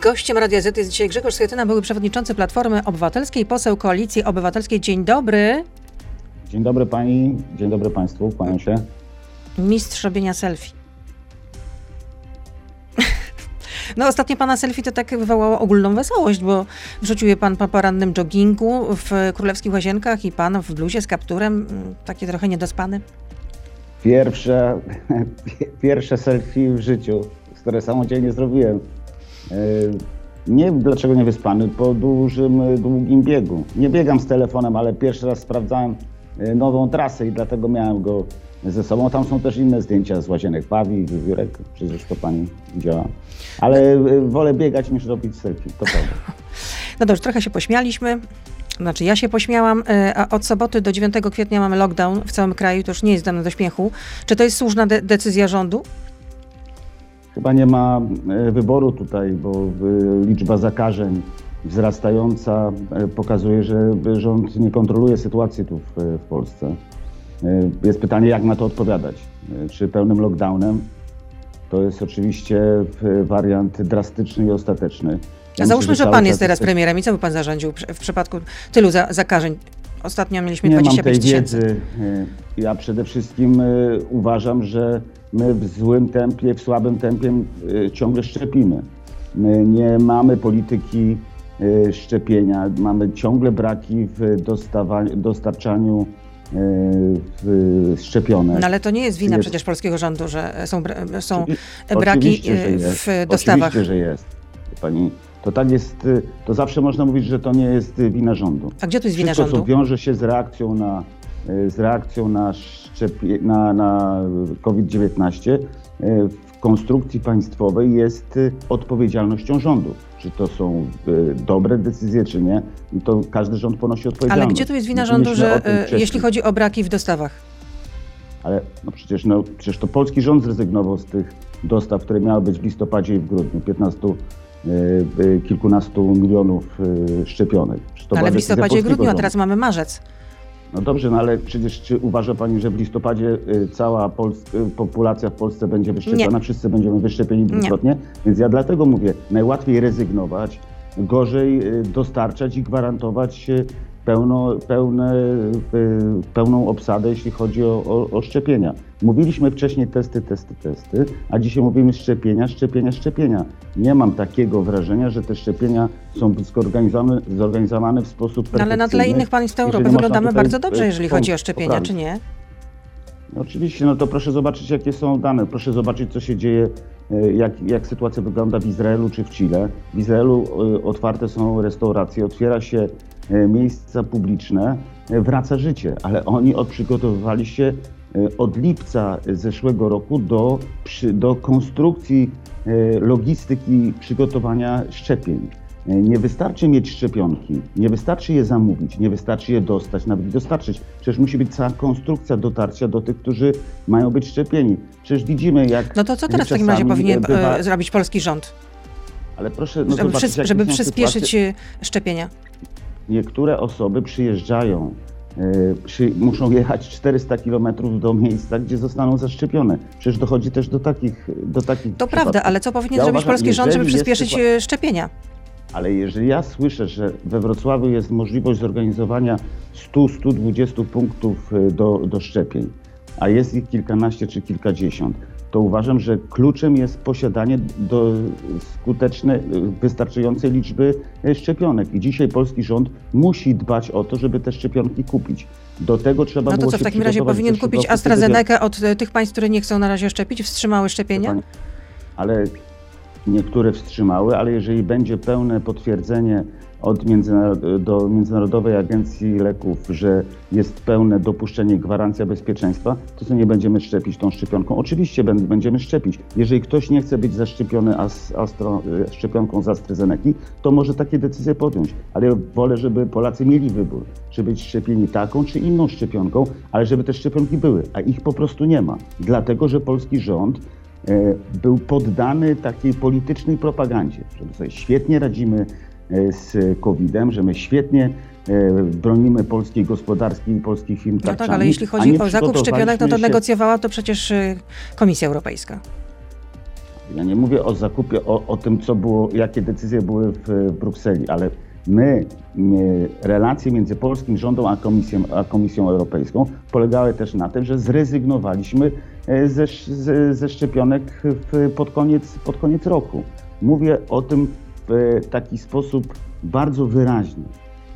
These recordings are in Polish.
Gościem Radia Z jest dzisiaj Grzegorz Schetyna, były przewodniczący Platformy Obywatelskiej, poseł Koalicji Obywatelskiej. Dzień dobry. Dzień dobry pani, dzień dobry państwu, kłaniam się. Mistrz robienia selfie. No ostatnie pana selfie to tak wywołało ogólną wesołość, bo wrzucił je pan po porannym joggingu w królewskich łazienkach i pan w bluzie z kapturem, mm, takie trochę niedospany. Pierwsze, pierwsze selfie w życiu, które samodzielnie zrobiłem. Yy, Nie dlaczego nie wyspany, po dużym, długim biegu. Nie biegam z telefonem, ale pierwszy raz sprawdzałem yy, nową trasę i dlatego miałem go ze sobą. Tam są też inne zdjęcia z łazienek Pawi, wiewiórek, przecież to pani widziała. Ale wolę biegać niż robić selfie, to prawda. No dobrze, trochę się pośmialiśmy. Znaczy ja się pośmiałam, a od soboty do 9 kwietnia mamy lockdown w całym kraju, to już nie jest dane do śmiechu. Czy to jest słuszna de- decyzja rządu? Chyba nie ma e, wyboru tutaj, bo e, liczba zakażeń wzrastająca e, pokazuje, że rząd nie kontroluje sytuacji tu w, w Polsce. Jest pytanie, jak na to odpowiadać? Czy pełnym lockdownem? To jest oczywiście wariant drastyczny i ostateczny. Ja A załóżmy, myślę, że cały pan jest teraz premierem i co by pan zarządził w przypadku tylu za- zakażeń? Ostatnio mieliśmy Nie mam 25 tej tysięcy. wiedzy. Ja przede wszystkim uważam, że my w złym tempie, w słabym tempie e, ciągle szczepimy. My nie mamy polityki e, szczepienia, mamy ciągle braki w dostarczaniu e, w szczepionek. No ale to nie jest wina Jest- przecież polskiego rządu, że są, bra- są Oczywi- braki y, w dostawach. Oczywiście, że jest. Pani, to tak jest, y, to zawsze można mówić, że to nie jest y, wina rządu. A gdzie tu jest wina Wszystko, rządu? co wiąże się z reakcją na, y, z reakcją na, szczepie, na, na COVID-19 y, w konstrukcji państwowej jest y, odpowiedzialnością rządu. Czy to są y, dobre decyzje, czy nie, to każdy rząd ponosi odpowiedzialność. Ale gdzie tu jest wina rządu, że y, jeśli chodzi o braki w dostawach? Ale no przecież, no, przecież to polski rząd zrezygnował z tych dostaw, które miały być w listopadzie i w grudniu. 15, y, y, kilkunastu milionów y, szczepionek. To No, ale w listopadzie i grudniu, a rządu. teraz mamy marzec. No dobrze, no ale przecież czy uważa Pani, że w listopadzie y, cała y, populacja w Polsce będzie wyszczepiona, wszyscy będziemy wyszczepieni dwukrotnie? Więc ja dlatego mówię, najłatwiej rezygnować, gorzej y, dostarczać i gwarantować pełno, pełne, y, pełną obsadę, jeśli chodzi o, o, o szczepienia. Mówiliśmy wcześniej testy, testy, testy, a dzisiaj mówimy szczepienia, szczepienia, szczepienia. Nie mam takiego wrażenia, że te szczepienia są zorganizowane, zorganizowane w sposób No, ale na tle perfekcyjny innych państw Europy wyglądamy bardzo dobrze, y, jeżeli pom- chodzi o szczepienia, poprawić. czy nie? Oczywiście, no to proszę zobaczyć, jakie są dane. Proszę zobaczyć, co się dzieje, e, jak, jak sytuacja wygląda w Izraelu czy w Chile. W Izraelu otwarte są restauracje, otwiera się miejsca publiczne, e, wraca życie, ale oni przygotowywali się e, od lipca zeszłego roku do, do konstrukcji e, logistyki przygotowania szczepień. E, Nie wystarczy mieć szczepionki, nie wystarczy je zamówić, nie wystarczy je dostać, nawet i dostarczyć. Przecież musi być cała konstrukcja dotarcia do tych, którzy mają być szczepieni. Przecież widzimy, jak. No to co teraz w takim razie powinien e, bywa- e, zrobić polski rząd, Ale proszę, no żeby, zobaczyć, żeby przyspieszyć sytuacje. e, szczepienia? Niektóre osoby przyjeżdżają, e, przy, muszą jechać 400 kilometrów do miejsca, gdzie zostaną zaszczepione. Przecież dochodzi też do takich. Do takich To prawda, ale co powinien Ja zrobić uważam, polski rząd, żeby jest przyspieszyć e, szczepienia? Ale jeżeli ja słyszę, że we Wrocławiu jest możliwość zorganizowania 100-120 punktów y, do, do szczepień, a jest ich kilkanaście czy kilkadziesiąt, to uważam, że kluczem jest posiadanie do skutecznej, y, wystarczającej liczby y, szczepionek. I dzisiaj polski rząd musi dbać o to, żeby te szczepionki kupić. Do tego trzeba No to co, w takim razie powinien kupić AstraZenekę od e, tych państw, które nie chcą na razie szczepić, wstrzymały szczepienia? Ale niektóre wstrzymały, ale jeżeli będzie pełne potwierdzenie od międzynaro- do Międzynarodowej Agencji Leków, że jest pełne dopuszczenie i gwarancja bezpieczeństwa, to co nie będziemy szczepić tą szczepionką? Oczywiście będziemy szczepić. Jeżeli ktoś nie chce być zaszczepiony as, astro, e, szczepionką z AstraZeneki, to może takie decyzje podjąć. Ale ja wolę, żeby Polacy mieli wybór, czy być szczepieni taką czy inną szczepionką, ale żeby te szczepionki były, a ich po prostu nie ma. Dlatego, że polski rząd e, był poddany takiej politycznej propagandzie, że sobie świetnie radzimy z COVID-em, że my świetnie e, bronimy polskiej gospodarki i polskich firm No tak, ale jeśli chodzi o zakup szczepionek, no to się- negocjowała to przecież y, Komisja Europejska. Ja nie mówię o zakupie, o, o tym, co było, jakie decyzje były w Brukseli, ale my, my, relacje między polskim rządem a Komisją, a Komisją Europejską polegały też na tym, że zrezygnowaliśmy e, ze, ze, ze szczepionek w, pod, koniec, pod koniec roku. Mówię o tym w taki sposób bardzo wyraźny.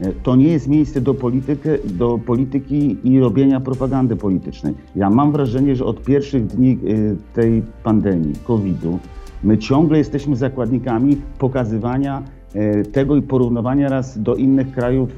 E, to nie jest miejsce do, polityki, do polityki i robienia propagandy politycznej. Ja mam wrażenie, że od pierwszych dni e, tej pandemii, COVID-u, my ciągle jesteśmy zakładnikami pokazywania e, tego i porównywania raz do innych krajów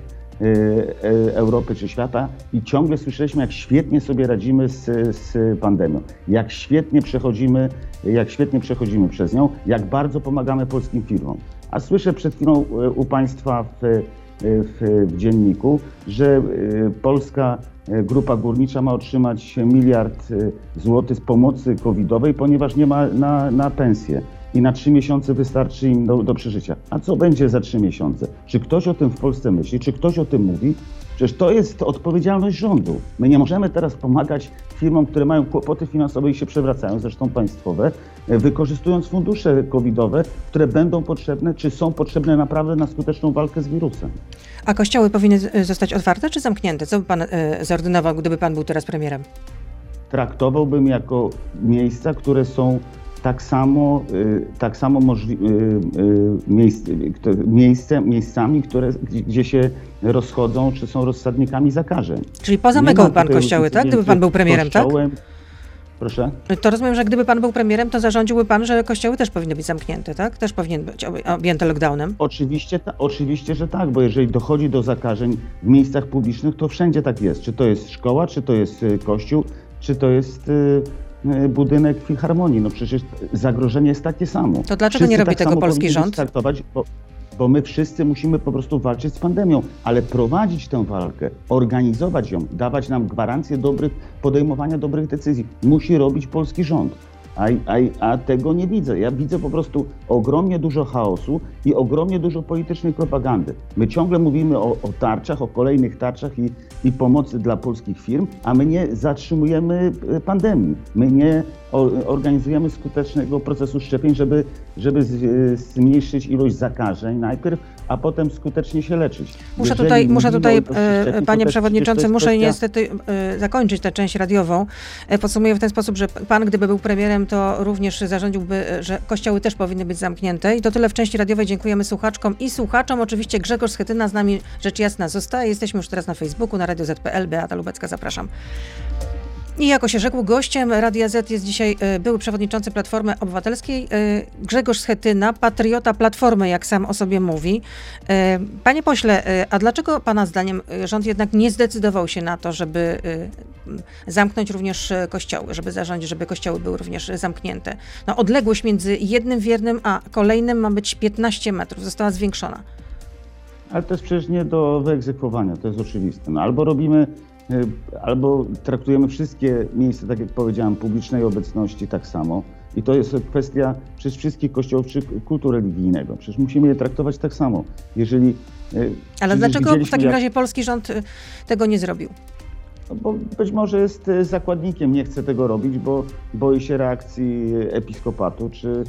Europy czy świata i ciągle słyszeliśmy, jak świetnie sobie radzimy z, z pandemią, jak świetnie przechodzimy, jak świetnie przechodzimy przez nią, jak bardzo pomagamy polskim firmom. A słyszę przed chwilą u Państwa w w, w dzienniku, że y, polska grupa górnicza ma otrzymać miliard złotych z pomocy covidowej, ponieważ nie ma na, na pensję i na trzy miesiące wystarczy im do, do przeżycia. A co będzie za trzy miesiące? Czy ktoś o tym w Polsce myśli? Czy ktoś o tym mówi? Przecież to jest odpowiedzialność rządu. My nie możemy teraz pomagać firmom, które mają kłopoty finansowe i się przewracają, zresztą państwowe, wykorzystując fundusze covidowe, które będą potrzebne, czy są potrzebne naprawdę na skuteczną walkę z wirusem. A kościoły powinny zostać otwarte czy zamknięte? Co by pan e, zordynował, gdyby pan był teraz premierem? Traktowałbym jako miejsca, które są tak samo, y, tak samo możli, y, y, miejsc, miejsce, miejscami, które, gdzie się rozchodzą, czy są rozsadnikami zakażeń. Czyli pozamykał pan kościoły, tak? Gdyby pan był premierem, tak? kościołem, tak? Proszę? To rozumiem, że gdyby pan był premierem, to zarządziłby pan, że kościoły też powinny być zamknięte, tak? Też powinien być objęte lockdownem. Oczywiście, ta, oczywiście, że tak, bo jeżeli dochodzi do zakażeń w miejscach publicznych, to wszędzie tak jest. Czy to jest szkoła, czy to jest kościół, czy to jest budynek filharmonii. No przecież zagrożenie jest takie samo. To dlaczego wszyscy nie robi tak tego polski rząd? Startować, bo, bo my wszyscy musimy po prostu walczyć z pandemią, ale prowadzić tę walkę, organizować ją, dawać nam gwarancję dobrych, podejmowania dobrych decyzji, musi robić polski rząd. A, a, a, tego nie widzę. Ja widzę po prostu ogromnie dużo chaosu i ogromnie dużo politycznej propagandy. My ciągle mówimy o, o tarczach, o kolejnych tarczach i, i, pomocy dla polskich firm, a my nie zatrzymujemy e, pandemii. My nie organizujemy skutecznego procesu szczepień, żeby, żeby e, zmniejszyć ilość zakażeń najpierw, a potem skutecznie się leczyć. Muszę Jeżeli tutaj, muszę tutaj e, panie przewodniczący, muszę kwestia... niestety zakończyć tę część radiową. Podsumuję w ten sposób, że pan, gdyby był premierem, to również zarządziłby, że kościoły też powinny być zamknięte. I to tyle w części radiowej. Dziękujemy słuchaczkom i słuchaczom. Oczywiście Grzegorz Schetyna z nami rzecz jasna zostaje. Jesteśmy już teraz na Facebooku, na Radio ZPL. Beata Lubecka, zapraszam. I jako się rzekł, gościem Radia Z jest dzisiaj y, były przewodniczący Platformy Obywatelskiej y, Grzegorz Schetyna, patriota Platformy, jak sam o sobie mówi. Y, panie pośle, a dlaczego Pana zdaniem rząd jednak nie zdecydował się na to, żeby zamknąć również kościoły, żeby zarządzić, żeby kościoły były również zamknięte? No, odległość między jednym wiernym a kolejnym ma być 15 metrów, została zwiększona. Ale to jest przecież nie do wyegzekwowania, to jest oczywiste. No, albo robimy E, albo traktujemy wszystkie miejsca, tak jak powiedziałem, publicznej obecności tak samo. I to jest kwestia przez wszystkich kościołów czy kultu religijnego. Przecież musimy je traktować tak samo. Jeżeli. E, Ale dlaczego w takim jak... razie polski rząd e, tego nie zrobił? No bo być może jest zakładnikiem, nie chce tego robić, bo boi się reakcji episkopatu czy,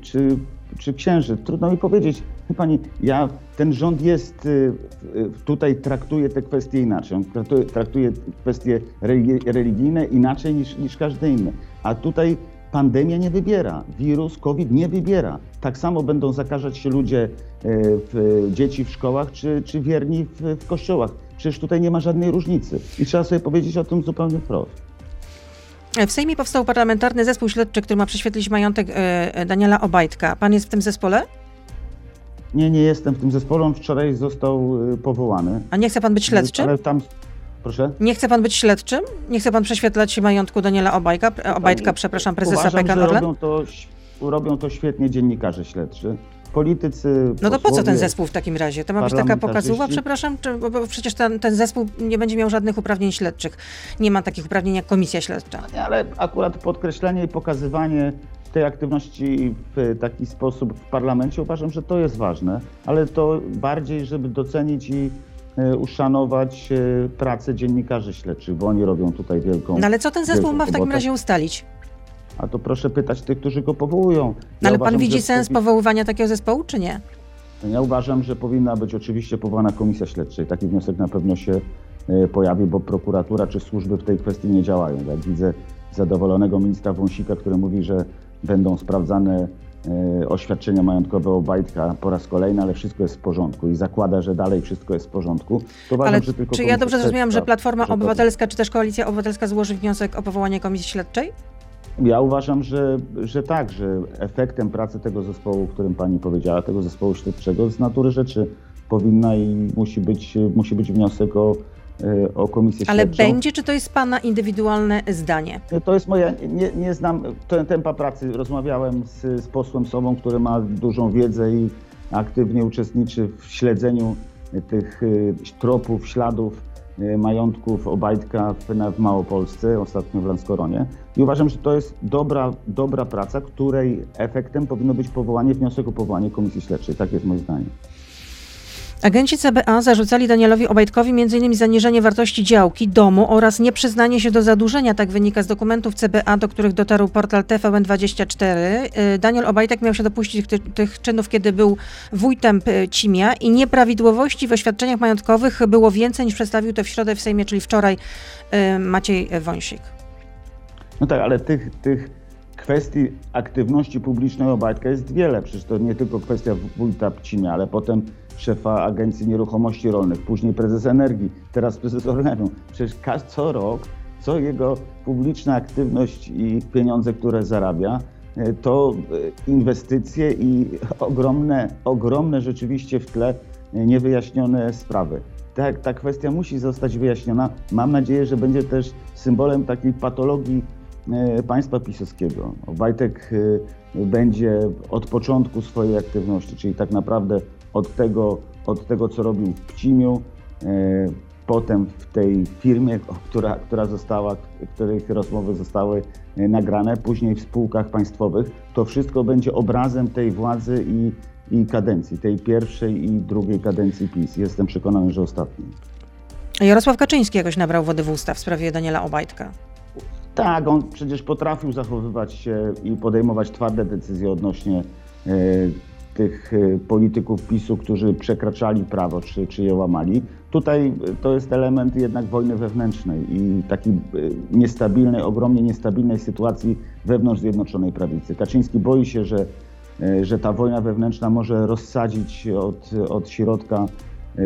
czy czy księży. Trudno mi powiedzieć. Pani, ja, ten rząd jest, y, y, tutaj traktuje te kwestie inaczej. On traktuje, traktuje kwestie religijne inaczej niż, niż każdy inny. A tutaj pandemia nie wybiera, wirus COVID nie wybiera. Tak samo będą zakażać się ludzie, y, w, dzieci w szkołach czy, czy wierni w, w kościołach. Przecież tutaj nie ma żadnej różnicy. I trzeba sobie powiedzieć o tym zupełnie wprost. W Sejmie powstał parlamentarny zespół śledczy, który ma prześwietlić majątek e, e, Daniela Obajtka. Pan jest w tym zespole? Nie, nie jestem w tym zespole. On wczoraj został e, powołany. A nie chce pan być śledczym? Ale tam. Proszę? Nie chce pan być śledczym? Nie chce pan prześwietlać majątku Daniela Obajka, Obajtka, przepraszam, prezesa Uważam, PKN Orlen? Robią to, robią to świetnie dziennikarze śledczy politycy. No to po co ten zespół w takim razie? To ma być taka pokazuwa, przepraszam? Czy, bo, bo przecież ten, ten, zespół nie będzie miał żadnych uprawnień śledczych. Nie ma takich uprawnień jak komisja śledcza. Ale akurat podkreślenie i pokazywanie tej aktywności w taki sposób w parlamencie uważam, że to jest ważne, ale to bardziej, żeby docenić i e, uszanować e, pracę dziennikarzy śledczych, bo oni robią tutaj wielką. No ale co ten zespół ma w takim razie ustalić? A to proszę pytać tych, którzy go powołują. Ja no ale uważam, pan widzi sens powoływania takiego zespołu, czy nie? Ja uważam, że powinna być oczywiście powołana komisja śledcza. Taki wniosek na pewno się e, pojawi, bo prokuratura czy służby w tej kwestii nie działają. Jak widzę zadowolonego ministra Wąsika, który mówi, że będą sprawdzane e, oświadczenia majątkowe Obajtka po raz kolejny, ale wszystko jest w porządku i zakłada, że dalej wszystko jest w porządku. Uważam, ale czy ja dobrze zrozumiałam, że Platforma Obywatelska czy też Koalicja Obywatelska złoży wniosek o powołanie komisji śledczej? Ja uważam, że, że tak, że efektem pracy tego zespołu, o którym pani powiedziała, tego zespołu śledczego z natury rzeczy powinna i musi być, musi być wniosek o, e, o komisję Ale śledczą. Ale będzie, czy to jest pana indywidualne zdanie? To jest moje, nie, nie znam tempa pracy. Rozmawiałem z, z posłem Sobą, który ma dużą wiedzę i aktywnie uczestniczy w śledzeniu tych e, tropów, śladów majątków Obajtka w, w Małopolsce, ostatnio w Lanskoronie. I uważam, że to jest dobra, dobra praca, której efektem powinno być powołanie, wniosek o powołanie komisji śledczej. Tak jest moje zdanie. Agenci CBA zarzucali Danielowi Obajtkowi m.in. zaniżenie wartości działki, domu oraz nieprzyznanie się do zadłużenia. Tak wynika z dokumentów CBA, do których dotarł portal TVN24. Y, Daniel Obajtek miał się dopuścić tych, tych czynów, kiedy był wójtem y, Cimia i nieprawidłowości w oświadczeniach majątkowych było więcej niż przedstawił to w środę w Sejmie, czyli wczoraj y, Maciej Wąsik. No tak, ale tych, tych kwestii aktywności publicznej Obajtka jest wiele. Przecież to nie tylko kwestia wójta Cimia, ale potem szefa Agencji Nieruchomości Rolnych, później prezes Energii, teraz prezes Orlenu. Przecież co rok, co jego publiczna aktywność i pieniądze, które zarabia, e, to e, inwestycje i ogromne, ogromne rzeczywiście w tle e, niewyjaśnione sprawy. Tak, ta kwestia musi zostać wyjaśniona. Mam nadzieję, że będzie też symbolem takiej patologii państwa pisowskiego. Wajtek będzie od początku swojej aktywności, czyli tak naprawdę od tego, od tego co robił w Pcimiu, e, potem w tej firmie, która, która została, których rozmowy zostały e, nagrane, później w spółkach państwowych. To wszystko będzie obrazem tej władzy i, i kadencji, tej pierwszej i drugiej kadencji PiS. Jestem przekonany, że ostatniej. Jarosław Kaczyński jakoś nabrał wody w usta w sprawie Daniela Obajtka. Tak, on przecież potrafił zachowywać się i podejmować twarde decyzje odnośnie e, tych y, polityków PiSu, którzy przekraczali prawo czy, czy je łamali. Tutaj y, to jest element jednak wojny wewnętrznej i takiej y, niestabilnej, ogromnie niestabilnej sytuacji wewnątrz Zjednoczonej Prawicy. Kaczyński boi się, że, że ta wojna wewnętrzna może rozsadzić od, od środka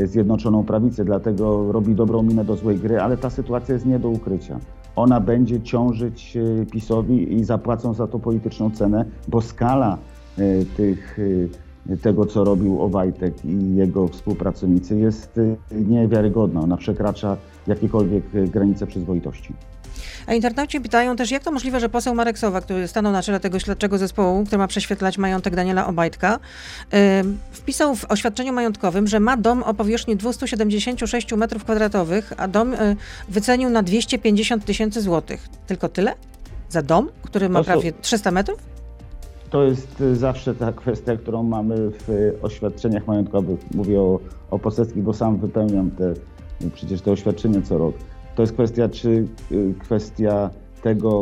Zjednoczoną Prawicę, dlatego robi dobrą minę do złej gry, ale ta sytuacja jest nie do ukrycia. Ona będzie ciążyć PiSowi i zapłacą za to polityczną cenę, bo skala tych tego, co robił Obajtek i jego współpracownicy, jest y, niewiarygodna. Ona przekracza jakiekolwiek granice przyzwoitości. A internauci pytają też, jak to możliwe, że poseł Marek Sowa, który stanął na czele tego śledczego zespołu, który ma prześwietlać majątek Daniela Obajtka, yy, wpisał w oświadczeniu majątkowym, że ma dom o powierzchni 276 m2, a dom yy, wycenił na 250 tysięcy złotych. Tylko tyle? Za dom, który ma prawie 300 metrów? To jest y, zawsze ta kwestia, którą mamy w y, oświadczeniach majątkowych. Mówię o, o poselskich, bo sam wypełniam te, y, przecież te oświadczenie co rok. To jest kwestia, czy kwestia tego,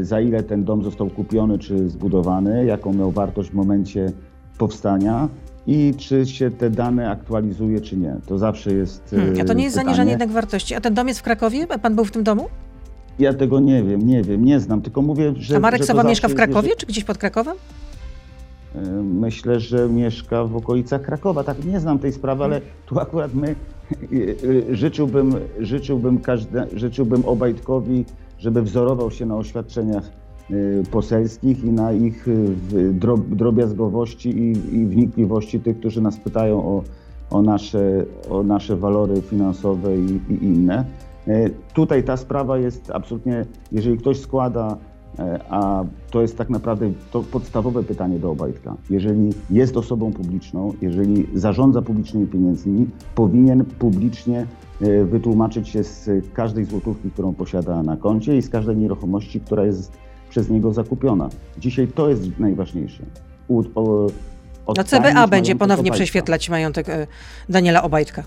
za ile ten dom został kupiony czy zbudowany, jaką miał wartość w momencie powstania i czy się te dane aktualizuje, czy nie. To zawsze jest. Hmm, a to nie jest pytanie. zaniżanie jednak wartości. A ten dom jest w Krakowie? Pan był w tym domu? Ja tego nie wiem, nie wiem, nie znam, tylko mówię, że. A Marek że Sowa mieszka w Krakowie, czy gdzieś pod Krakowem? E, myślę, że mieszka w okolicach Krakowa. Tak, nie znam tej sprawy, ale tu akurat my e, e, życzyłbym, życzyłbym, każde, życzyłbym Obajtkowi, żeby wzorował się na oświadczeniach poselskich i na ich drobiazgowości i, i wnikliwości tych, którzy nas pytają o, o, nasze, o nasze walory finansowe i, i inne. E, tutaj ta sprawa jest absolutnie, jeżeli ktoś składa, e, a to jest tak naprawdę to podstawowe pytanie do Obajtka. Jeżeli jest osobą publiczną, jeżeli zarządza publicznymi pieniędzmi, powinien publicznie e, wytłumaczyć się z każdej złotówki, którą posiada na koncie i z każdej nieruchomości, która jest przez niego zakupiona. Dzisiaj to jest najważniejsze. U, o, no CBA będzie ponownie Obajtka. prześwietlać majątek Daniela Obajtka.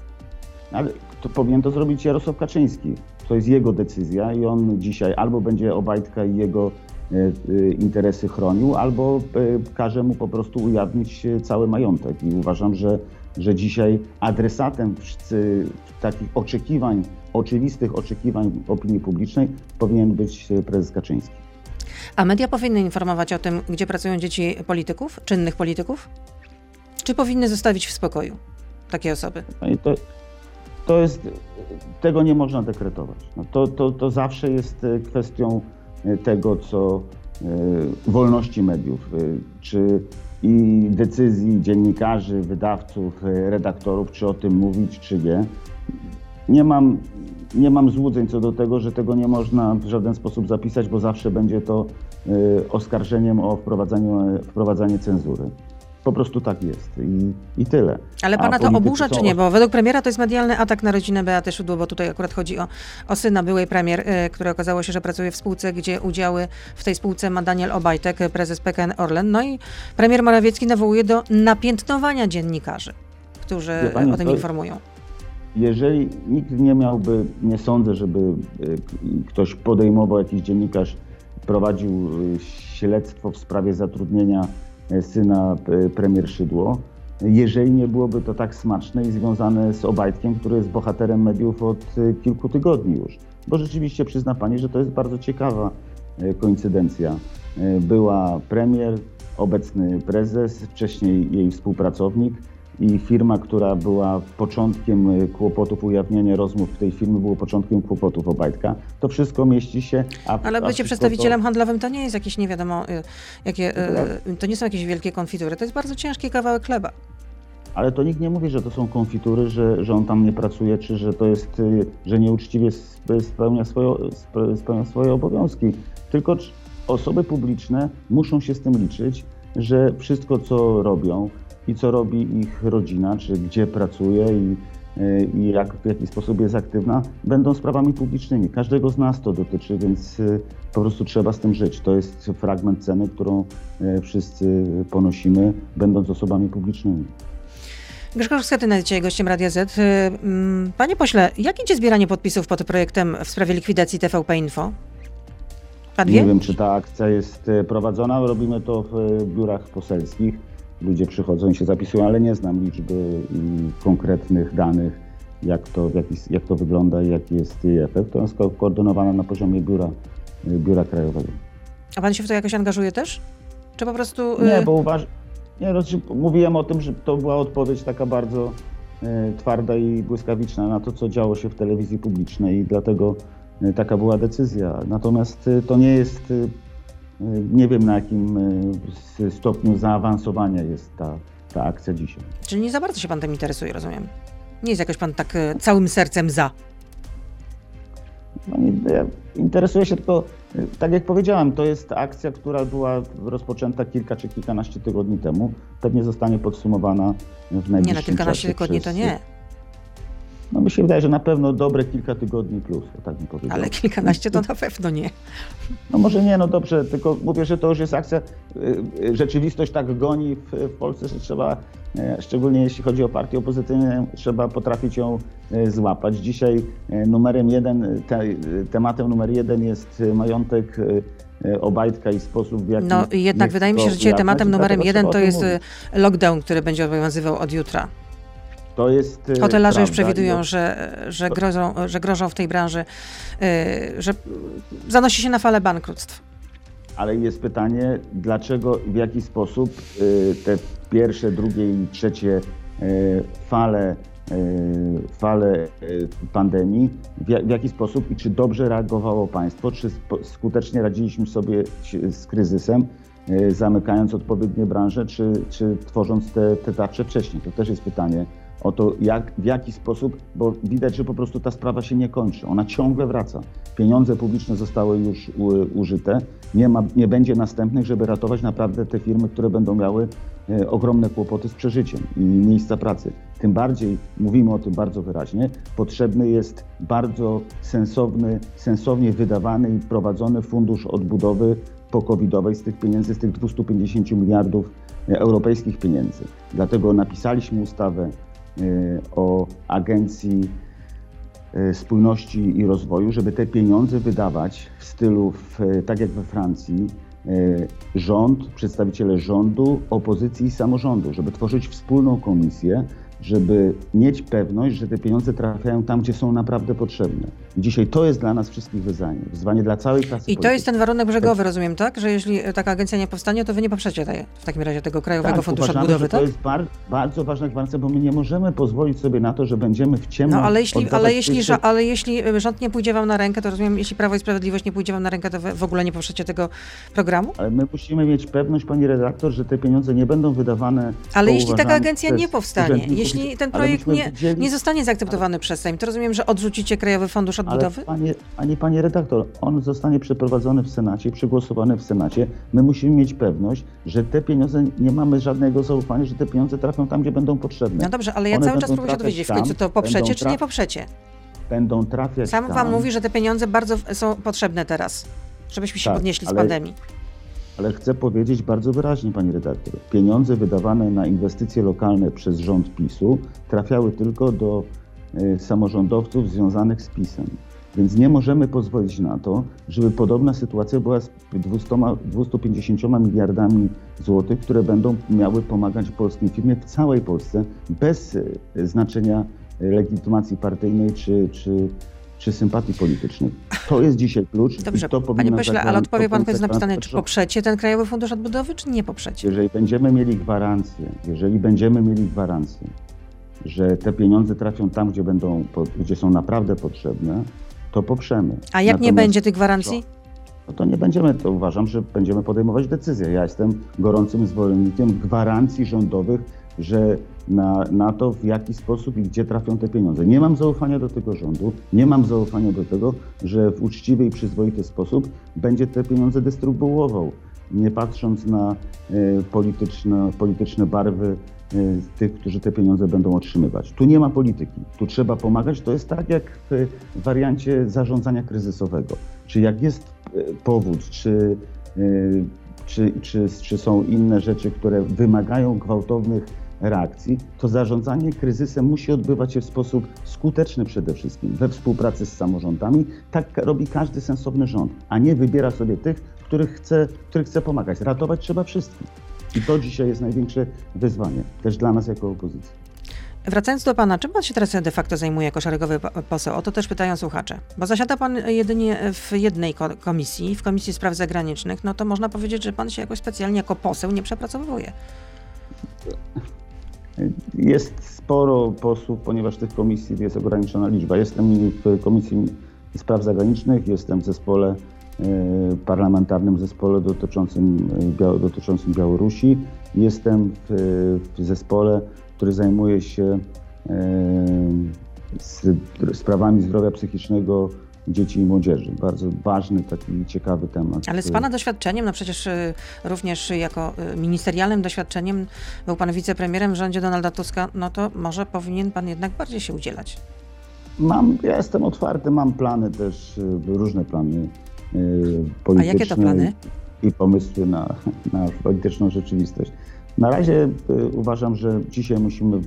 Ale to powinien to zrobić Jarosław Kaczyński. To jest jego decyzja i on dzisiaj albo będzie Obajtka i jego interesy chronił, albo każe mu po prostu ujawnić cały majątek. I uważam, że, że dzisiaj adresatem takich oczekiwań, oczywistych oczekiwań opinii publicznej powinien być prezes Kaczyński. A media powinny informować o tym, gdzie pracują dzieci polityków, czynnych polityków? Czy powinny zostawić w spokoju takie osoby? No to, jest, tego nie można dekretować. No to, to, to zawsze jest e, kwestią e, tego, co e, wolności mediów, czy i decyzji dziennikarzy, wydawców, redaktorów, czy o tym mówić, czy nie. Nie mam, nie mam złudzeń co do tego, że tego nie można w żaden sposób zapisać, bo zawsze będzie to oskarżeniem o wprowadzanie, wprowadzanie cenzury. Po prostu tak jest i, i tyle. Ale pana to oburza, czy nie? Bo według premiera to jest medialny atak na rodzinę Beaty Szydło, bo tutaj akurat chodzi o, o syna byłej premier, y, który okazało się, że pracuje w spółce, gdzie udziały w tej spółce ma Daniel Obajtek, prezes PKN Orlen. No i premier Morawiecki nawołuje do napiętnowania dziennikarzy, którzy pani, o tym informują. Jeżeli nikt nie miałby, nie sądzę, żeby y, ktoś podejmował, jakiś dziennikarz prowadził y, śledztwo w sprawie zatrudnienia syna e, premier Szydło, jeżeli nie byłoby to tak smaczne i związane z Obajtkiem, który jest bohaterem mediów od e, kilku tygodni już. Bo rzeczywiście przyzna Pani, że to jest bardzo ciekawa e, koincydencja. Była premier, obecny prezes, wcześniej jej współpracownik, i firma, która była początkiem y, kłopotów ujawnienia rozmów w tej firmy, było początkiem kłopotów Obajtka. To wszystko mieści się. A, Ale bycie przedstawicielem to... handlowym to nie jest jakieś nie wiadomo, y, jakie, y, to nie są jakieś wielkie konfitury, to jest bardzo ciężki kawałek chleba. Ale to nikt nie mówi, że to są konfitury, że, że on tam nie pracuje, czy że to jest, że nieuczciwie spełnia swoje, spełnia swoje obowiązki. Tylko osoby publiczne muszą się z tym liczyć, że wszystko, co robią, i co robi ich rodzina, czy gdzie pracuje i, e, i jak, w jaki sposób jest aktywna, będą sprawami publicznymi. Każdego z nas to dotyczy, więc e, po prostu trzeba z tym żyć. To jest fragment ceny, którą e, wszyscy ponosimy, będąc osobami publicznymi. Grzegorz Schetyna dzisiaj gościem Radia Z. Mm, panie pośle, jak idzie zbieranie podpisów pod projektem w sprawie likwidacji TVP Info? Pan wie? Nie wiem, czy ta akcja jest prowadzona. Robimy to w biurach poselskich ludzie przychodzą i się zapisują, ale nie znam liczby konkretnych danych, jak to, jak, jak to wygląda i jaki jest jej efekt. To jest koordynowana na poziomie biura, biura krajowego. A pan się w to jakoś angażuje też? Czy po prostu... Y, nie, bo uważam... Nie, znaczy, mówiłem o tym, że to była odpowiedź taka bardzo y, twarda i błyskawiczna na to, co działo się w telewizji publicznej i dlatego y, taka była decyzja. Natomiast to nie jest nie wiem na jakim e, stopniu zaawansowania jest ta, ta akcja dzisiaj. Czyli nie za bardzo się pan tym interesuje, rozumiem? Nie jest jakoś pan tak e, całym sercem za? No, ja interesuje się tylko, e, tak jak powiedziałem, to jest akcja, która była rozpoczęta kilka czy kilkanaście tygodni temu. Pewnie zostanie podsumowana w najbliższym czasie. Nie, na kilkanaście tygodni to nie. No mi się wydaje, że na pewno dobre kilka tygodni plus, tak bym powiedział. Ale kilkanaście to na pewno nie. No może nie, no dobrze, tylko mówię, że to już jest akcja, y, y, rzeczywistość tak goni w, Polsce, że trzeba, y, szczególnie jeśli chodzi o partię opozycyjną, trzeba potrafić ją złapać. Dzisiaj numerem jeden, te, tematem numer jeden jest majątek Obajtka i sposób, w jaki... No jednak wydaje mi się, że dzisiaj tematem numerem jeden to jest mówić. lockdown, który będzie obowiązywał od jutra. To jest. Hotelarze prawda, już przewidują, że, że, grożą, że grożą w tej branży, że zanosi się na falę bankructw. Ale jest pytanie, dlaczego, w jaki sposób te pierwsze, drugie i trzecie fale, fale pandemii, w jaki sposób i czy dobrze reagowało państwo, czy skutecznie radziliśmy sobie z kryzysem, zamykając odpowiednie branże, czy, czy tworząc te, te tarcze wcześniej? To też jest pytanie o to, jak, w jaki sposób, bo widać, że po prostu ta sprawa się nie kończy. Ona ciągle wraca. Pieniądze publiczne zostały już u, użyte. Nie, ma, nie będzie następnych, żeby ratować naprawdę te firmy, które będą miały e, ogromne kłopoty z przeżyciem i miejsca pracy. Tym bardziej, mówimy o tym bardzo wyraźnie, potrzebny jest bardzo sensowny, sensownie wydawany i prowadzony fundusz odbudowy po-covidowej z tych pieniędzy, z tych 250 miliardów e, europejskich pieniędzy. Dlatego napisaliśmy ustawę, o agencji e, spójności i rozwoju, żeby te pieniądze wydawać w stylu, w, tak jak we Francji, e, rząd, przedstawiciele rządu, opozycji i samorządu, żeby tworzyć wspólną komisję, żeby mieć pewność, że te pieniądze trafiają tam, gdzie są naprawdę potrzebne. I dzisiaj to jest dla nas wszystkich wyzwanie, wyzwanie dla całej klasy I to jest ten warunek brzegowy, rozumiem, tak? Że jeśli taka agencja nie powstanie, to wy nie poprzecie tej, w takim razie tego Krajowego tak, Funduszu uważamy, Odbudowy, tak? To jest bar bardzo ważna gwarancja, bo my nie możemy pozwolić sobie na to, że będziemy w ciemno No ale jeśli, ale, jeśli, ale jeśli y, rząd nie pójdzie wam na rękę, to rozumiem, jeśli Prawo i Sprawiedliwość nie pójdzie wam na rękę, to wy w ogóle nie poprzecie tego programu? Ale my musimy mieć pewność, pani redaktor, że te pieniądze nie będą wydawane. Ale jeśli taka agencja nie powstanie. Jeśli ten Ale projekt nie, widzieli- nie zostanie zaakceptowany przez Sejm, to rozumiem, że odrzucicie Krajowy Fundusz Ale Odbudowy? panie, panie, panie redaktor, on zostanie przeprowadzony w Senacie, przegłosowany w Senacie. My musimy mieć pewność, że te pieniądze, nie mamy żadnego zaufania, że te pieniądze trafią tam, gdzie będą potrzebne. No dobrze, ale ja One cały czas próbuję się dowiedzieć, w tam, końcu to poprzecie czy nie poprzecie? Będą trafiać Sam tam. wam mówi, że te pieniądze bardzo w- są potrzebne teraz, żebyśmy się Tak, podnieśli z ale- pandemii. Ale chcę powiedzieć bardzo wyraźnie, pani redaktor. Pieniądze wydawane na inwestycje lokalne przez rząd PiSu trafiały tylko do y, samorządowców związanych z PiSem. Więc nie możemy pozwolić na to, żeby podobna sytuacja była z 200, 250 miliardami złotych, które będą miały pomagać polskim firmie w całej Polsce bez y, znaczenia y, legitymacji partyjnej czy, czy, czy sympatii politycznych. To jest dzisiaj klucz. Dobrze, i to panie powinno pośle, ale odpowie pan, to jest napisane, czy poprzecie ten Krajowy Fundusz Odbudowy, czy nie poprzecie? jeżeli będziemy mieli gwarancję, jeżeli będziemy mieli gwarancję, że te pieniądze trafią tam, gdzie, będą, gdzie są naprawdę potrzebne, to poprzemy. A jak nie Natomiast- będzie tych gwarancji? No to nie będziemy, to uważam, że będziemy podejmować decyzje. Ja jestem gorącym zwolennikiem gwarancji rządowych, że na, na to, w jaki sposób i gdzie trafią te pieniądze. Nie mam zaufania do tego rządu, nie mam zaufania do tego, że w uczciwy i przyzwoity sposób będzie te pieniądze dystrybuował, nie patrząc na e, polityczne, polityczne barwy e, tych, którzy te pieniądze będą otrzymywać. Tu nie ma polityki, tu trzeba pomagać. To jest tak jak w wariancie zarządzania kryzysowego. Czy jak jest e, powód, czy, czy, czy, czy są inne rzeczy, które wymagają gwałtownych reakcji, to zarządzanie kryzysem musi odbywać się w sposób skuteczny przede wszystkim, we współpracy z samorządami. Tak robi każdy sensowny rząd, a nie wybiera sobie tych, których chce, których chce pomagać. Ratować trzeba wszystkich. I to dzisiaj jest największe wyzwanie, też dla nas jako opozycji. Wracając do pana, czym pan się teraz de facto zajmuje jako szeregowy po- poseł? O to też pytają słuchacze. Bo zasiada pan jedynie w jednej ko- komisji, w Komisji Spraw Zagranicznych, no to można powiedzieć, że pan się jakoś specjalnie jako poseł nie przepracowuje. Jest sporo posłów, ponieważ tych komisji jest ograniczona liczba. Jestem w Komisji Spraw Zagranicznych, jestem w zespole e, parlamentarnym zespole dotyczącym, e, dotyczącym Białorusi. Jestem w, w zespole, który zajmuje się e, z, sprawami zdrowia psychicznego dzieci i młodzieży. Bardzo ważny, taki ciekawy temat. Ale z pana doświadczeniem, no przecież y, również jako y, ministerialnym doświadczeniem, był pan wicepremierem w rządzie Donalda Tuska, no to może powinien pan jednak bardziej się udzielać. Mam, ja jestem otwarty, mam plany też, y, różne plany polityczne. jakie to plany? I pomysły na, na polityczną rzeczywistość. Na razie uważam, że dzisiaj musimy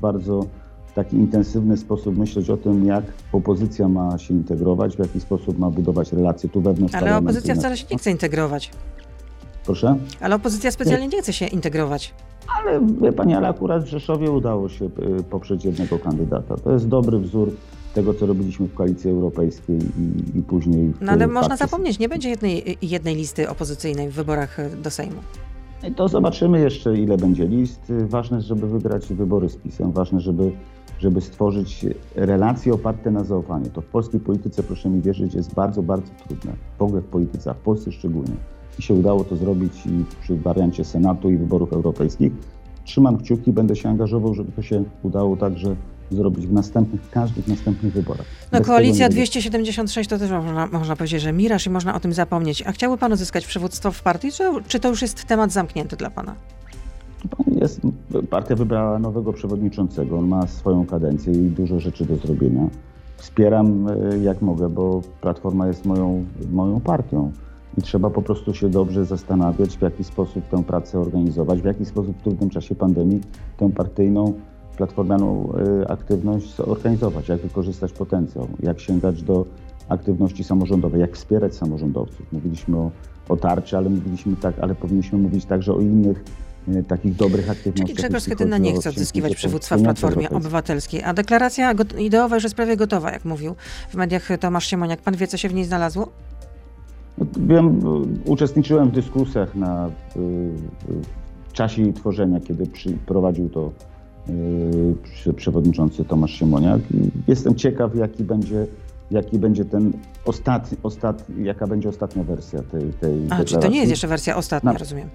w taki intensywny sposób myśleć o tym, jak opozycja ma się integrować, w jaki sposób ma budować relacje tu wewnątrz Ale opozycja wcale się nie chce integrować. Proszę? Ale opozycja specjalnie nie chce się integrować. Ale wie pani, ale akurat w Rzeszowie udało się y, poprzeć jednego kandydata. To jest dobry wzór tego, co robiliśmy w Koalicji Europejskiej i, i później w No ale można zapomnieć, nie będzie jednej, jednej listy opozycyjnej w wyborach y, do Sejmu. I To zobaczymy jeszcze, ile będzie list. Ważne żeby wygrać wybory z PiSem. Ważne, żeby, żeby stworzyć relacje oparte na zaufaniu. To w polskiej polityce, proszę mi wierzyć, jest bardzo, bardzo trudne. W ogóle w polityce, a w Polsce szczególnie. I się udało to zrobić i przy wariancie Senatu i wyborów europejskich. Trzymam kciuki, będę się angażował, żeby to się udało także zrobić w następnych, każdych następnych wyborach. No Bez koalicja tego nie będzie. 276 to też można, można powiedzieć, że miraż i można o tym zapomnieć. A chciałby pan uzyskać przywództwo w partii, czy, czy to już jest temat zamknięty dla pana? Jest, partia wybrała nowego przewodniczącego, on ma swoją kadencję i dużo rzeczy do zrobienia. Wspieram e, jak mogę, bo Platforma jest moją, moją partią i trzeba po prostu się dobrze zastanawiać, w jaki sposób tę pracę organizować, w jaki sposób w trudnym czasie pandemii tę partyjną platformianą y, aktywność zorganizować, jak wykorzystać potencjał, jak sięgać do aktywności samorządowej, jak wspierać samorządowców. Mówiliśmy o, o tarczy, ale mówiliśmy tak, ale powinniśmy mówić także o innych takich dobrych aktywnościach. Czyli Grzegorz Schetyna nie chce odzyskiwać przywództwa w Platformie. Obywatelskiej, a deklaracja ideowa już jest prawie gotowa, jak mówił w mediach Tomasz Siemoniak. Pan wie, co się w niej znalazło? No, Wiem, uczestniczyłem w dyskusjach na, y, w czasie jej tworzenia, kiedy prowadził to przy- przewodniczący Tomasz Siemoniak. Jestem ciekaw, jaki będzie, jaki będzie ten ostatni, ostatni, jaka będzie ostatnia wersja tej, tej A, czy to deklaracji. nie jest jeszcze wersja ostatnia, Na- rozumiem.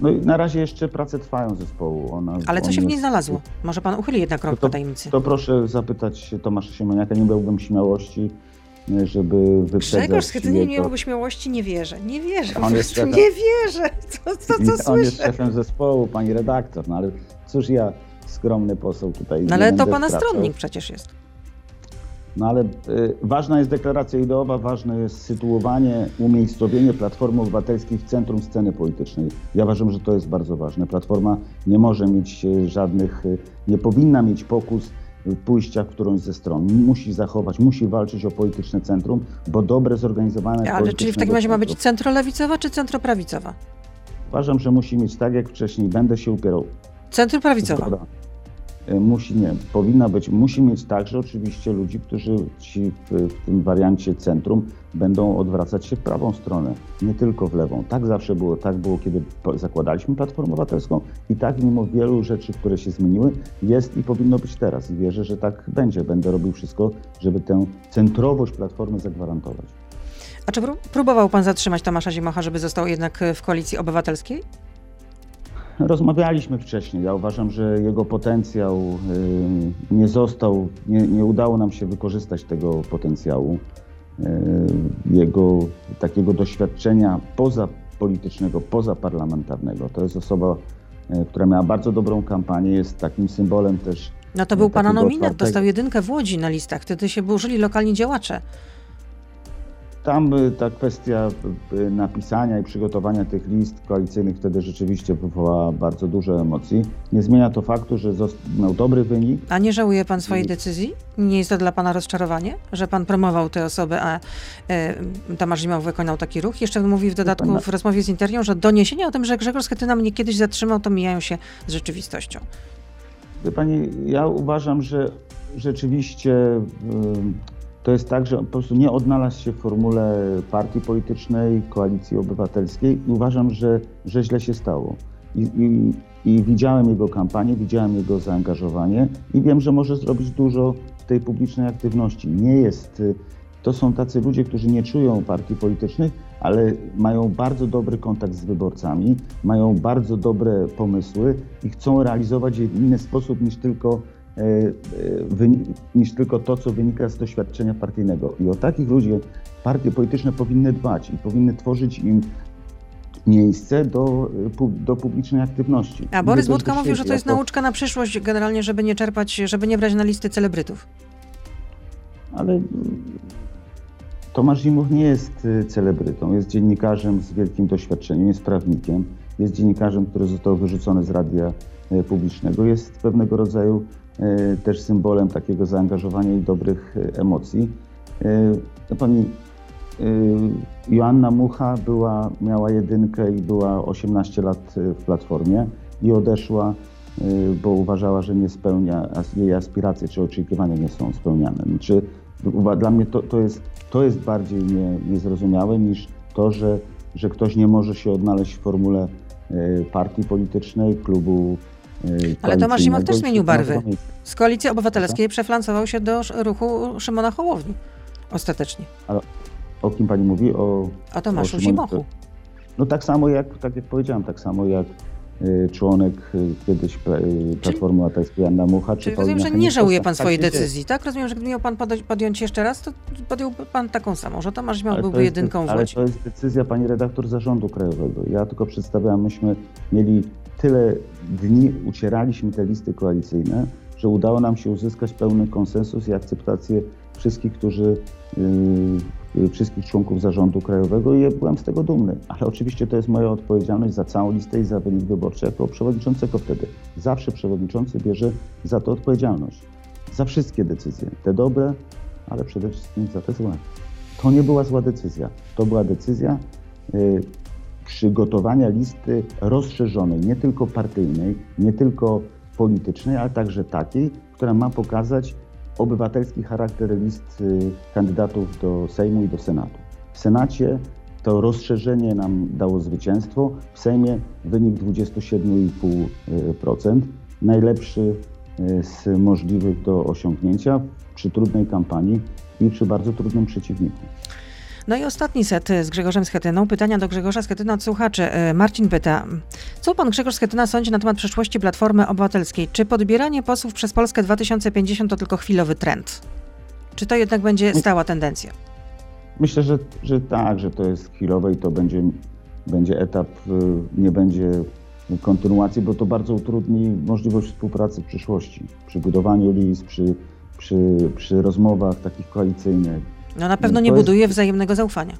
No i na razie jeszcze prace trwają zespołu. Ona, Ale co on się w niej jest- znalazło? Może pan uchyli jednak rąbkę to- tajemnicy. To proszę zapytać Tomasza Siemoniaka, nie miałbym śmiałości, y, żeby wyprzedzać Grzegorz Schetyna nie miałby śmiałości, nie wierzę. Nie wierzę, On jest szefem. nie wierzę. Co, co, co On jest słyszę? szefem zespołu, pani redaktor, no ale cóż ja, skromny poseł tutaj. No ale to pana stronnik przecież jest. No ale y, ważna jest deklaracja ideowa, ważne jest sytuowanie, umiejscowienie Platformy Obywatelskiej w centrum sceny politycznej. Ja uważam, że to jest bardzo ważne. Platforma nie może mieć y, żadnych, y, nie powinna mieć pokus y, pójścia w którąś ze stron. Musi zachować, musi walczyć o polityczne centrum, bo dobre, zorganizowane Ale czyli w takim razie ma być centrolewicowa czy centroprawicowa? Uważam, że musi mieć tak jak wcześniej, będę się upierał Centroprawicowa. Zgoda. Y, Musi nie, powinna być, musi mieć także oczywiście ludzi, którzy ci w, w tym wariancie centrum będą odwracać się w prawą stronę, nie tylko w lewą. Tak zawsze było, tak było, kiedy zakładaliśmy Platformę Obywatelską i tak mimo wielu rzeczy, które się zmieniły, jest i powinno być teraz. I wierzę, że tak będzie. Będę robił wszystko, żeby tę centrowość Platformy zagwarantować. A czy pró- próbował pan zatrzymać Tomasza Zimocha, żeby został jednak w koalicji obywatelskiej? Rozmawialiśmy wcześniej. Ja uważam, że jego potencjał nie został, nie, nie udało nam się wykorzystać tego potencjału, jego takiego doświadczenia pozapolitycznego, pozaparlamentarnego. To jest osoba, y, która miała bardzo dobrą kampanię, jest takim symbolem też. No to był pana takiego nominat, otwartego- dostał jedynkę w Łodzi na listach. Wtedy się burzyli lokalni działacze. Tam y, ta kwestia y, napisania i przygotowania tych list koalicyjnych wtedy rzeczywiście wywołała bardzo dużo emocji. Nie zmienia to faktu, że miał dobry wynik. A nie żałuje pan swojej decyzji? Nie jest to dla pana rozczarowanie, że pan promował tę osobę, a Tomasz Zimoch wykonał taki ruch? Jeszcze mówi w dodatku w rozmowie z Interią, że doniesienia o tym, że Grzegorz Schetyna mnie kiedyś zatrzymał, to mijają się z rzeczywistością. Pani, ja uważam, że rzeczywiście ym, to jest tak, że po prostu nie odnalazł się w formule partii politycznej, koalicji obywatelskiej i uważam, że, że źle się stało. I, i, I widziałem jego kampanię, widziałem jego zaangażowanie i wiem, że może zrobić dużo w tej publicznej aktywności. Nie jest, y, to są tacy ludzie, którzy nie czują partii politycznych, ale mają bardzo dobry kontakt z wyborcami, mają bardzo dobre pomysły i chcą realizować je w inny sposób niż tylko, niż tylko to, co wynika z doświadczenia partyjnego. I o takich ludzi partie polityczne powinny dbać i powinny tworzyć im miejsce do, e, do publicznej aktywności. A Borys Budka mówił, że to jest jako- nauczka na przyszłość generalnie, żeby nie czerpać, żeby nie brać na listy celebrytów. Ale mm, Tomasz Zimoch nie jest celebrytą, jest dziennikarzem z wielkim doświadczeniem, jest prawnikiem, jest dziennikarzem, który został wyrzucony z radia publicznego, jest pewnego rodzaju y, też symbolem takiego zaangażowania i dobrych y, emocji. Pani, Joanna Mucha była, miała jedynkę i była 18 lat w Platformie i odeszła bo uważała, że nie spełnia, jej aspiracje czy oczekiwania nie są spełniane. Znaczy, dla mnie to, to, jest, to jest bardziej nie, niezrozumiałe niż to, że, że ktoś nie może się odnaleźć w formule partii politycznej, klubu Ale Tomasz Zimoch też zmienił barwy. Z koalicji obywatelskiej przeflancował się do ruchu Szymona Hołowni. Ostatecznie. O kim pani mówi? O, O Tomaszu Szymonie- Zimochu. no tak samo jak, tak jak powiedziałem, tak samo jak y, członek y, kiedyś pla- y, Platformy Obywatelskiej Anna Mucha. czy Czyli rozumiem, że nie żałuje pan Tak swojej decyzji, tak? Rozumiem, że gdyby miał pan podjąć- jeszcze raz, to podjąłby pan taką samą, że Tomasz Zimoch Ale to byłby jedynką w Ale to jest decyzja pani redaktor zarządu krajowego. Ja tylko przedstawiam, myśmy mieli tyle dni, ucieraliśmy te listy koalicyjne, że udało nam się uzyskać pełny konsensus i akceptację wszystkich, którzy, yy, y, wszystkich członków zarządu krajowego i byłem z tego dumny. Ale oczywiście to jest moja odpowiedzialność za całą listę i za wynik wyborczy jako przewodniczącego wtedy. Zawsze przewodniczący bierze za to odpowiedzialność. Za wszystkie decyzje. Te dobre, ale przede wszystkim za te złe. To nie była zła decyzja. To była decyzja y, przygotowania listy rozszerzonej, nie tylko partyjnej, nie tylko politycznej, ale także takiej, która ma pokazać obywatelski charakter list y, kandydatów do Sejmu i do Senatu. W Senacie to rozszerzenie nam dało zwycięstwo, w Sejmie wynik 27,5%, najlepszy y, z możliwych do osiągnięcia przy trudnej kampanii i przy bardzo trudnym przeciwniku. No i ostatni set z Grzegorzem Schetyną. Pytania do Grzegorza Schetyna od słuchaczy. E, Marcin pyta, co pan Grzegorz Schetyna sądzi na temat przyszłości Platformy Obywatelskiej? Czy podbieranie posłów przez Polskę 2050 to tylko chwilowy trend? Czy to jednak będzie stała tendencja? Myślę, że, że tak, że to jest chwilowe i to będzie, będzie etap, y, nie będzie kontynuacji, bo to bardzo utrudni możliwość współpracy w przyszłości, przy budowaniu list, przy, przy, przy rozmowach takich koalicyjnych no na pewno nie buduje jest... wzajemnego zaufania.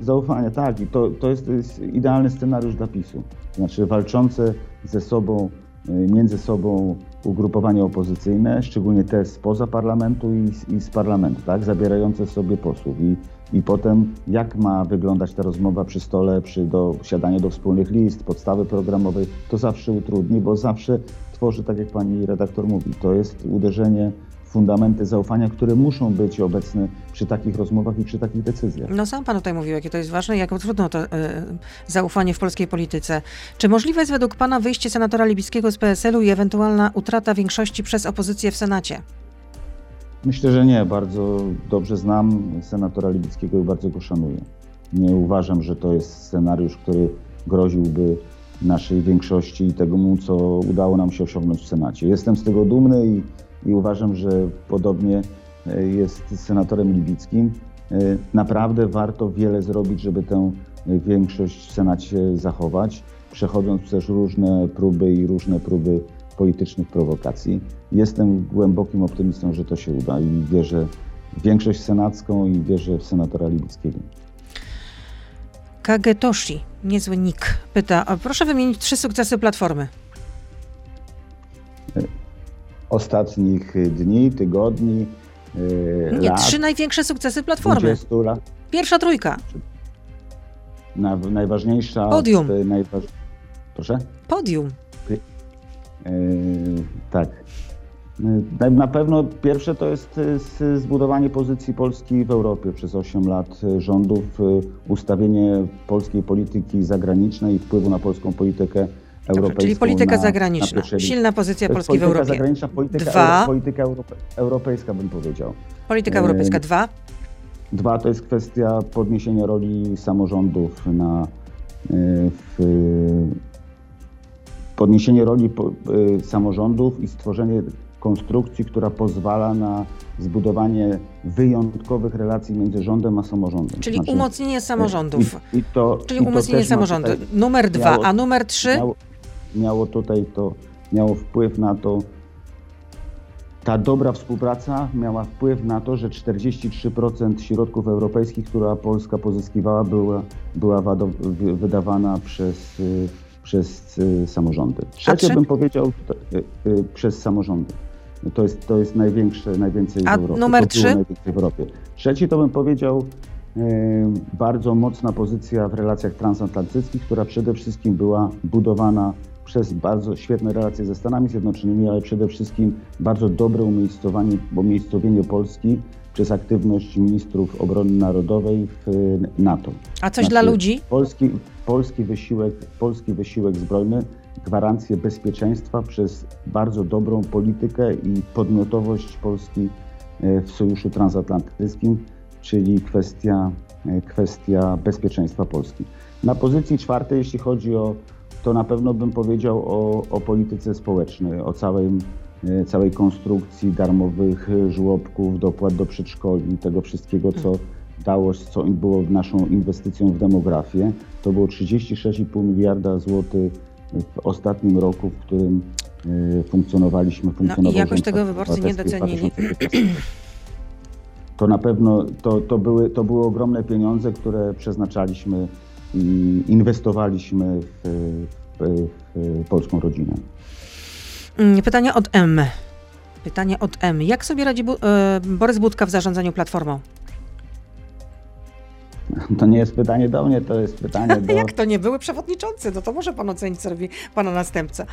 Zaufania, tak. I to, to, jest, to jest idealny scenariusz dla PiSu. Znaczy walczące ze sobą, y, między sobą ugrupowania opozycyjne, szczególnie te spoza parlamentu i, i z parlamentu, tak, zabierające sobie posłów. I, I potem jak ma wyglądać ta rozmowa przy stole, przy do, do wspólnych list, podstawy programowej, to zawsze utrudni, bo zawsze tworzy, tak jak pani redaktor mówi, to jest uderzenie fundamenty zaufania, które muszą być obecne przy takich rozmowach i przy takich decyzjach. No sam pan tutaj mówił, jakie to jest ważne i jak trudno to y, zaufanie w polskiej polityce. Czy możliwe jest według pana wyjście senatora Libickiego z PSL-u i ewentualna utrata większości przez opozycję w Senacie? Myślę, że nie. Bardzo dobrze znam senatora Libickiego i bardzo go szanuję. Nie uważam, że to jest scenariusz, który groziłby naszej większości i tego, co udało nam się osiągnąć w Senacie. Jestem z tego dumny i i uważam, że podobnie e, jest z senatorem Libickim. E, naprawdę warto wiele zrobić, żeby tę większość w Senacie zachować, przechodząc przez różne próby i różne próby politycznych prowokacji. Jestem głębokim optymistą, że to się uda i wierzę w większość senacką i wierzę w senatora Libickiego. Kagetoshi, niezły nick, pyta, proszę wymienić trzy sukcesy Platformy. Ostatnich dni, tygodni, yy, Nie, lat. trzy największe sukcesy Platformy. Lat. Pierwsza trójka. Na, najważniejsza... Podium. Najważ... Proszę? Podium. Tak. Na pewno pierwsze to jest zbudowanie pozycji Polski w Europie przez 8 lat rządów, ustawienie polskiej polityki zagranicznej i wpływu na polską politykę Dobrze, czyli polityka na, zagraniczna, na silna pozycja Polski w Europie. Polityka zagraniczna, polityka, Dwa. polityka europe, europejska bym powiedział. Polityka europejska. Dwa. Dwa to jest kwestia podniesienia roli samorządów na e, w, podniesienie roli e, samorządów i stworzenie konstrukcji, która pozwala na zbudowanie wyjątkowych relacji między rządem a samorządem. Czyli znaczy, umocnienie samorządów. I, i to, Czyli i umocnienie samorządu. Numer dwa, miało, a numer trzy? Miało, miało tutaj to, miało wpływ na to, ta dobra współpraca miała wpływ na to, że 43% środków europejskich, które Polska pozyskiwała, była, była wydawana przez, y, przez y, samorządy. Trzecie bym powiedział y, przez samorządy. To jest, to jest największe, najwięcej A w Europie. numer trzy? Najwięcej w Europie. Trzeci to bym powiedział bardzo mocna pozycja w relacjach transatlantyckich, która przede wszystkim była budowana przez bardzo świetne relacje ze Stanami Zjednoczonymi, ale przede wszystkim bardzo dobre umiejscowanie, umiejscowienie Polski przez aktywność ministrów obrony narodowej w NATO. A coś znaczy, dla ludzi? Polski, polski, wysiłek, polski wysiłek zbrojny, gwarancję bezpieczeństwa przez bardzo dobrą politykę i podmiotowość Polski e, w Sojuszu Transatlantyckim, czyli kwestia, e, kwestia bezpieczeństwa Polski. Na pozycji czwartej, jeśli chodzi o to na pewno bym powiedział o, o polityce społecznej, o całej, e, całej konstrukcji darmowych żłobków, dopłat do przedszkoli, tego wszystkiego, co dało, co było naszą inwestycją w demografię. To było 36,5 miliarda złotych w ostatnim roku, w którym funkcjonowaliśmy. No i jakoś tego wyborcy nie docenili. to na pewno to, to, były, to były ogromne pieniądze, które przeznaczaliśmy i inwestowaliśmy w, w, w polską rodzinę. Mm, pytanie od M. Pytanie od M. Jak sobie radzi Bu e, Borys Budka w zarządzaniu Platformą? To nie jest pytanie do mnie, to jest pytanie do... Jak to nie były przewodniczący? No to może pan ocenić, co robi pana następca.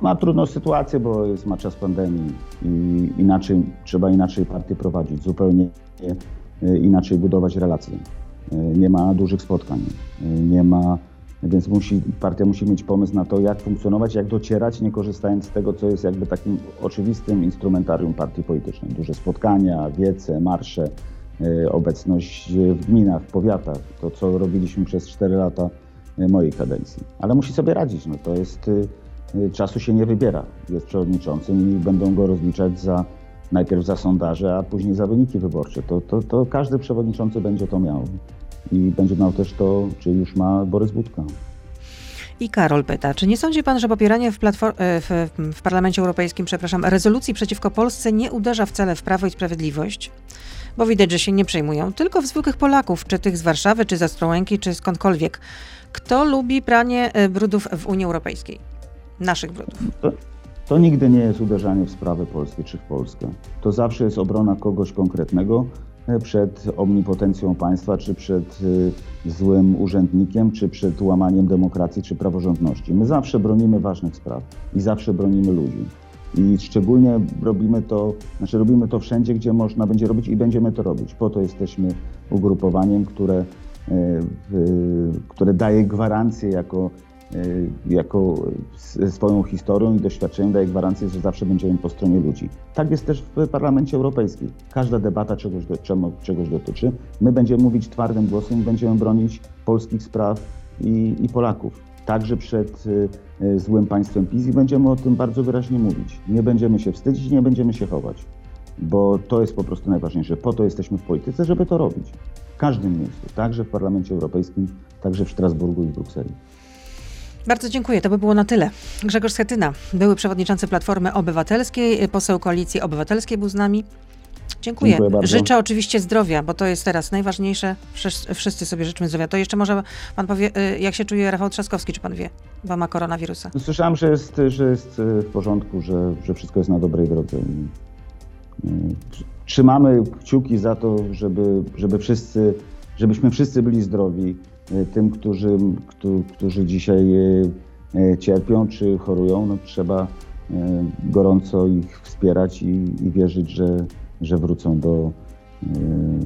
Ma trudną sytuację, bo jest ma czas pandemii i inaczej, trzeba inaczej partię prowadzić, zupełnie inaczej budować relacje. Nie ma dużych spotkań, nie ma, więc musi, partia musi mieć pomysł na to, jak funkcjonować, jak docierać, nie korzystając z tego, co jest jakby takim oczywistym instrumentarium partii politycznej. Duże spotkania, wiece, marsze, E, obecność w gminach, w powiatach, to co robiliśmy przez 4 lata e, mojej kadencji. Ale musi sobie radzić, no to jest, e, czasu się nie wybiera. Jest przewodniczącym i będą go rozliczać za najpierw za sondaże, a później za wyniki wyborcze. To, to, to każdy przewodniczący będzie to miał. I będzie miał też to, czy już ma Borys Budka. I Karol pyta, czy nie sądzi pan, że popieranie w, w, w, Parlamencie Europejskim, przepraszam, rezolucji przeciwko Polsce nie uderza wcale w Prawo i Sprawiedliwość? bo widać, że się nie przejmują, tylko w zwykłych Polaków, czy tych z Warszawy, czy z Ostrołęki, czy skądkolwiek. Kto lubi pranie e, brudów w Unii Europejskiej? Naszych brudów. To, nigdy nie jest uderzanie w sprawy polskie czy w Polskę. To zawsze jest obrona kogoś konkretnego e, przed omnipotencją państwa, czy przed e, złym urzędnikiem, czy przed łamaniem demokracji, czy praworządności. My zawsze bronimy ważnych spraw i zawsze bronimy ludzi. I szczególnie robimy to, znaczy robimy to wszędzie, gdzie można będzie robić i będziemy to robić. Po to jesteśmy ugrupowaniem, które, e, które daje gwarancję jako, jako swoją historią i doświadczeniem, daje gwarancję, że zawsze będziemy po stronie ludzi. Tak jest też w Parlamencie Europejskim. Każda debata czegoś, czegoś dotyczy. My będziemy mówić twardym głosem, będziemy bronić polskich spraw i, i Polaków także przed y, y, złym państwem PiS i będziemy o tym bardzo wyraźnie mówić. Nie będziemy się wstydzić, nie będziemy się chować, bo to jest po prostu najważniejsze. Po to jesteśmy w polityce, żeby to robić. W każdym miejscu, także w Parlamencie Europejskim, także w Strasburgu i w Brukseli. Bardzo dziękuję. To by było na tyle. Grzegorz Schetyna, były przewodniczący Platformy Obywatelskiej, poseł Koalicji Obywatelskiej był z nami. Dziękuję. Dziękuję Życzę oczywiście zdrowia, bo to jest teraz najważniejsze. Wszyscy sobie życzymy zdrowia. To jeszcze może pan powie, y, jak się czuje Rafał Trzaskowski, czy pan wie, bo ma koronawirusa? No, słyszałem, że jest, że jest y, w porządku, że, że wszystko jest na dobrej drodze. Y, trzymamy kciuki za to, żeby, żeby wszyscy, żebyśmy wszyscy byli zdrowi. Tym, którzy, którzy dzisiaj cierpią czy chorują, no, trzeba gorąco ich wspierać i, i wierzyć, że, że wrócą, do,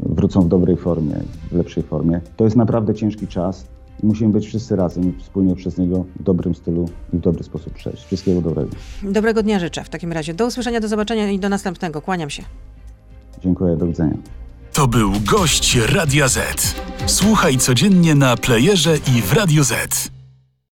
wrócą w dobrej formie, w lepszej formie. To jest naprawdę ciężki czas i musimy być wszyscy razem i wspólnie przez niego w dobrym stylu i w dobry sposób przejść. Wszystkiego dobrego. Dobrego dnia życzę w takim razie. Do usłyszenia, do zobaczenia i do następnego. Kłaniam się. Dziękuję, do widzenia. To był gość Radia Z. Słuchaj codziennie na playerze i w Radio Z.